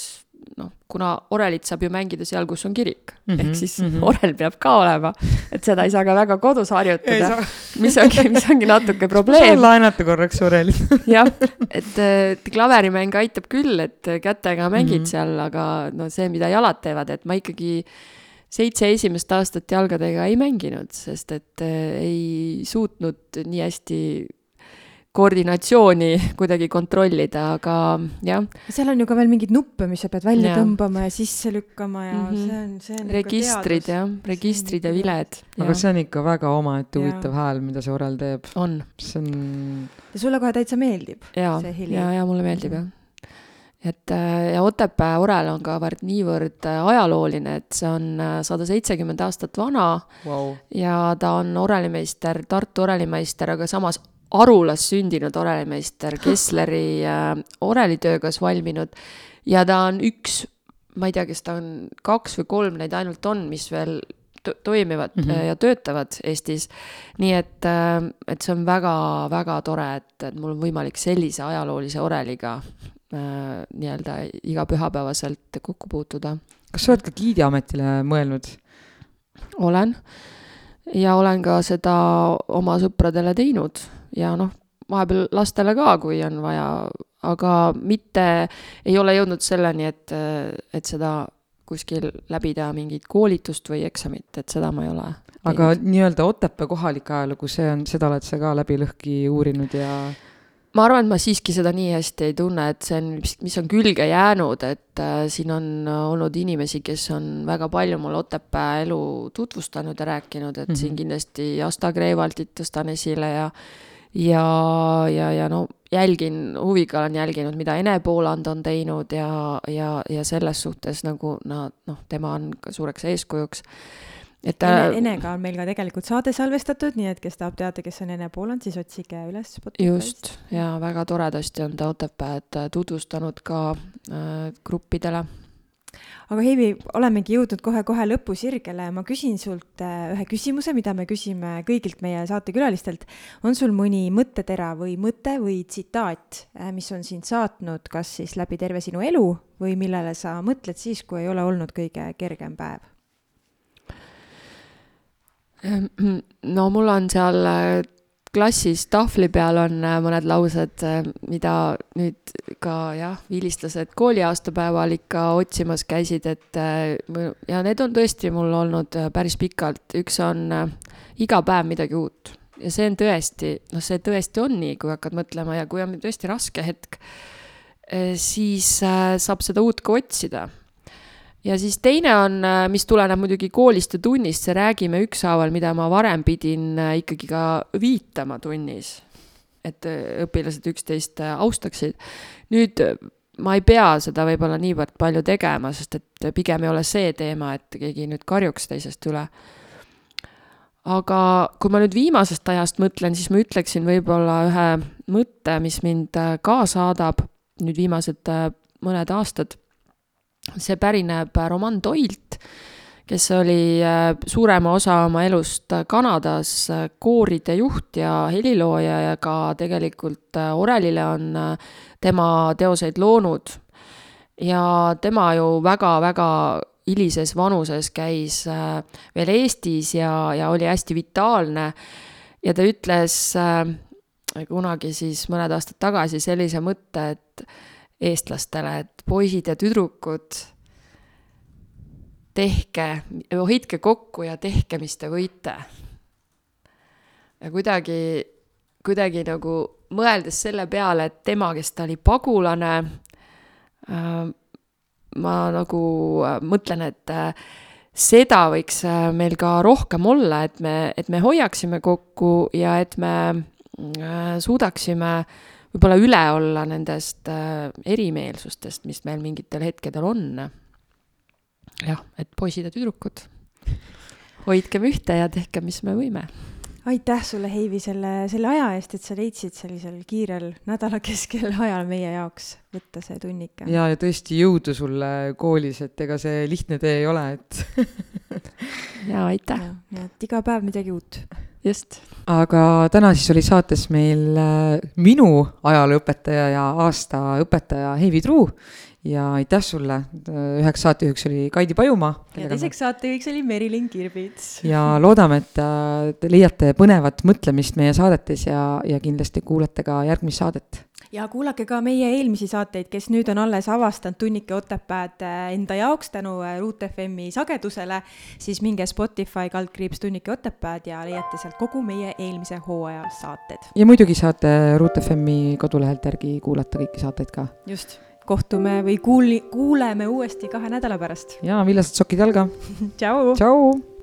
noh, kuna orelit saab ju mängida seal, kus on kirik mm, -hmm, ehk siis mm -hmm. orel peab ka olema, et seda ei saa ka väga kodus harjutada, mis ongi, mis ongi natuke probleem. laenata korraks orelit jah, et, et klaverimäng aitab küll, et kätega mängid mm -hmm. seal, aga no see, mida jalad teevad, et ma ikkagi seitse esimest aastat jalgadega ei mänginud, sest et äh, ei suutnud nii hästi koordinatsiooni kuidagi kontrollida, aga jah. seal on ju ka veel mingeid nuppe, mis sa pead välja ja. tõmbama ja sisse lükkama ja mm -hmm. see on, see on. registrid jah, registrid ja viled. aga see on ikka väga omaette huvitav hääl, mida see orel teeb. on. see on. ja sulle kohe täitsa meeldib. ja, ja, ja mulle meeldib jah et äh, ja Otepää orel on ka väärt niivõrd äh, ajalooline, et see on äh, sada seitsekümmend aastat vana wow. ja ta on orelimeister, Tartu orelimeister, aga samas Arulas sündinud orelimeister, Kessleri äh, orelitöögas valminud ja ta on üks, ma ei tea, kas ta on kaks või kolm neid ainult on, mis veel toimivad mm -hmm. ja töötavad Eestis. nii et, äh, et see on väga-väga tore, et, et mul on võimalik sellise ajaloolise oreliga äh, nii-öelda iga pühapäevaselt kokku puutuda. kas sa oled ka giidiametile mõelnud? olen ja olen ka seda oma sõpradele teinud ja noh, vahepeal lastele ka, kui on vaja, aga mitte ei ole jõudnud selleni, et, et seda kuskil läbida mingit koolitust või eksamit, et seda ma ei ole. aga nii-öelda Otepää kohalik ajalugu, see on, seda oled sa ka läbi lõhki uurinud ja? ma arvan, et ma siiski seda nii hästi ei tunne, et see on, mis on külge jäänud, et äh, siin on olnud inimesi, kes on väga palju mulle Otepää elu tutvustanud ja rääkinud, et mm -hmm. siin kindlasti Asta Kreevaltit tõstan esile ja ja, ja, ja no jälgin, huviga olen jälginud, mida Ene Pooland on teinud ja, ja, ja selles suhtes nagu nad, noh, tema on ka suureks eeskujuks et ta Ene, Enega on meil ka tegelikult saade salvestatud, nii et kes tahab teada, kes on Ene Pooland, siis otsige üles just, ja väga toredasti on ta Otepääd tutvustanud ka äh, gruppidele. Aga Heivi, olemegi jõudnud kohe-kohe lõpusirgele, ma küsin sult äh, ühe küsimuse, mida me küsime kõigilt meie saatekülalistelt. on sul mõni mõttetera või mõte või tsitaat, äh, mis on sind saatnud kas siis läbi terve sinu elu või millele sa mõtled siis, kui ei ole olnud kõige kergem päev? Ehm, no mul on seal äh, klassis tahvli peal on äh, mõned laused, äh, mida nüüd ka jah, vilistlased kooliaastapäeval ikka otsimas käisid, et ja need on tõesti mul olnud päris pikalt, üks on iga päev midagi uut. Ja see on tõesti, noh, see tõesti on nii, kui hakkad mõtlema ja kui on tõesti raske hetk, siis saab seda uut ka otsida ja siis teine on, äh, mis tuleneb muidugi koolist ja tunnist, see räägime ükshaaval, mida ma varem pidin äh, ikkagi ka viitama tunnis. et äh, õpilased üksteist austaksid. nüüd ma ei pea seda võib-olla niivõrd palju tegema, sest et pigem ei ole see teema, et keegi nüüd karjuks teisest üle. aga kui ma nüüd viimasest ajast mõtlen, siis ma ütleksin võib-olla ühe mõtte, mis mind ka saadab nüüd viimased mõned aastad see pärineb Roman Doyle'ilt, kes oli äh, suurema osa oma elust Kanadas äh, kooride juht ja helilooja ja ka tegelikult äh, orelile on tema teoseid loonud. ja tema ju väga-väga hilises vanuses käis veel Eestis ja, ja oli hästi vitaalne. ja ta ütles kunagi siis mõned aastad tagasi sellise mõtte, et eestlastele, et poisid ja tüdrukud, tehke, hoidke kokku ja tehke, mis te võite. ja kuidagi, kuidagi nagu mõeldes selle peale, et tema, kes ta oli pagulane äh,, ma nagu äh, mõtlen, et äh, seda võiks äh, meil ka rohkem olla, et me, et me hoiaksime kokku ja et me suudaksime võib-olla üle olla nendest erimeelsustest, mis meil mingitel hetkedel on. jah, et poisid ja tüdrukud, hoidkem ühte ja tehkem, mis me võime aitäh sulle, Heivi, selle, selle aja eest, et sa leidsid sellisel kiirel nädala keskel ajal meie jaoks võtta see tunnike. ja, ja tõesti jõudu sulle koolis, et ega see lihtne tee ei ole, et ja aitäh. nii et iga päev midagi uut. Just. aga täna siis oli saates meil äh, minu ajalooõpetaja ja aasta õpetaja Heivi Truu ja aitäh sulle, üheks saatejuhiks oli Kaidi Pajumaa. ja teiseks saatejuhiks oli Merilin Kirbits. ja loodame, et äh, te leiate põnevat mõtlemist meie saadetes ja, ja kindlasti kuulate ka järgmist saadet. ja kuulake ka meie eelmisi saateid, kes nüüd on alles avastanud Tunnike Otepääd äh, enda jaoks tänu äh, Ruut FM-i sagedusele, siis minge Spotify kaldkriips Tunnike Otepääd ja leiate sealt kogu meie eelmise hooaja saated. ja muidugi saate Ruut FM-i kodulehelt järgi kuulata kõiki saateid ka. just kohtume või kuul-, kuuleme uuesti kahe nädala pärast. ja villased sokid jalga tšau. tšau.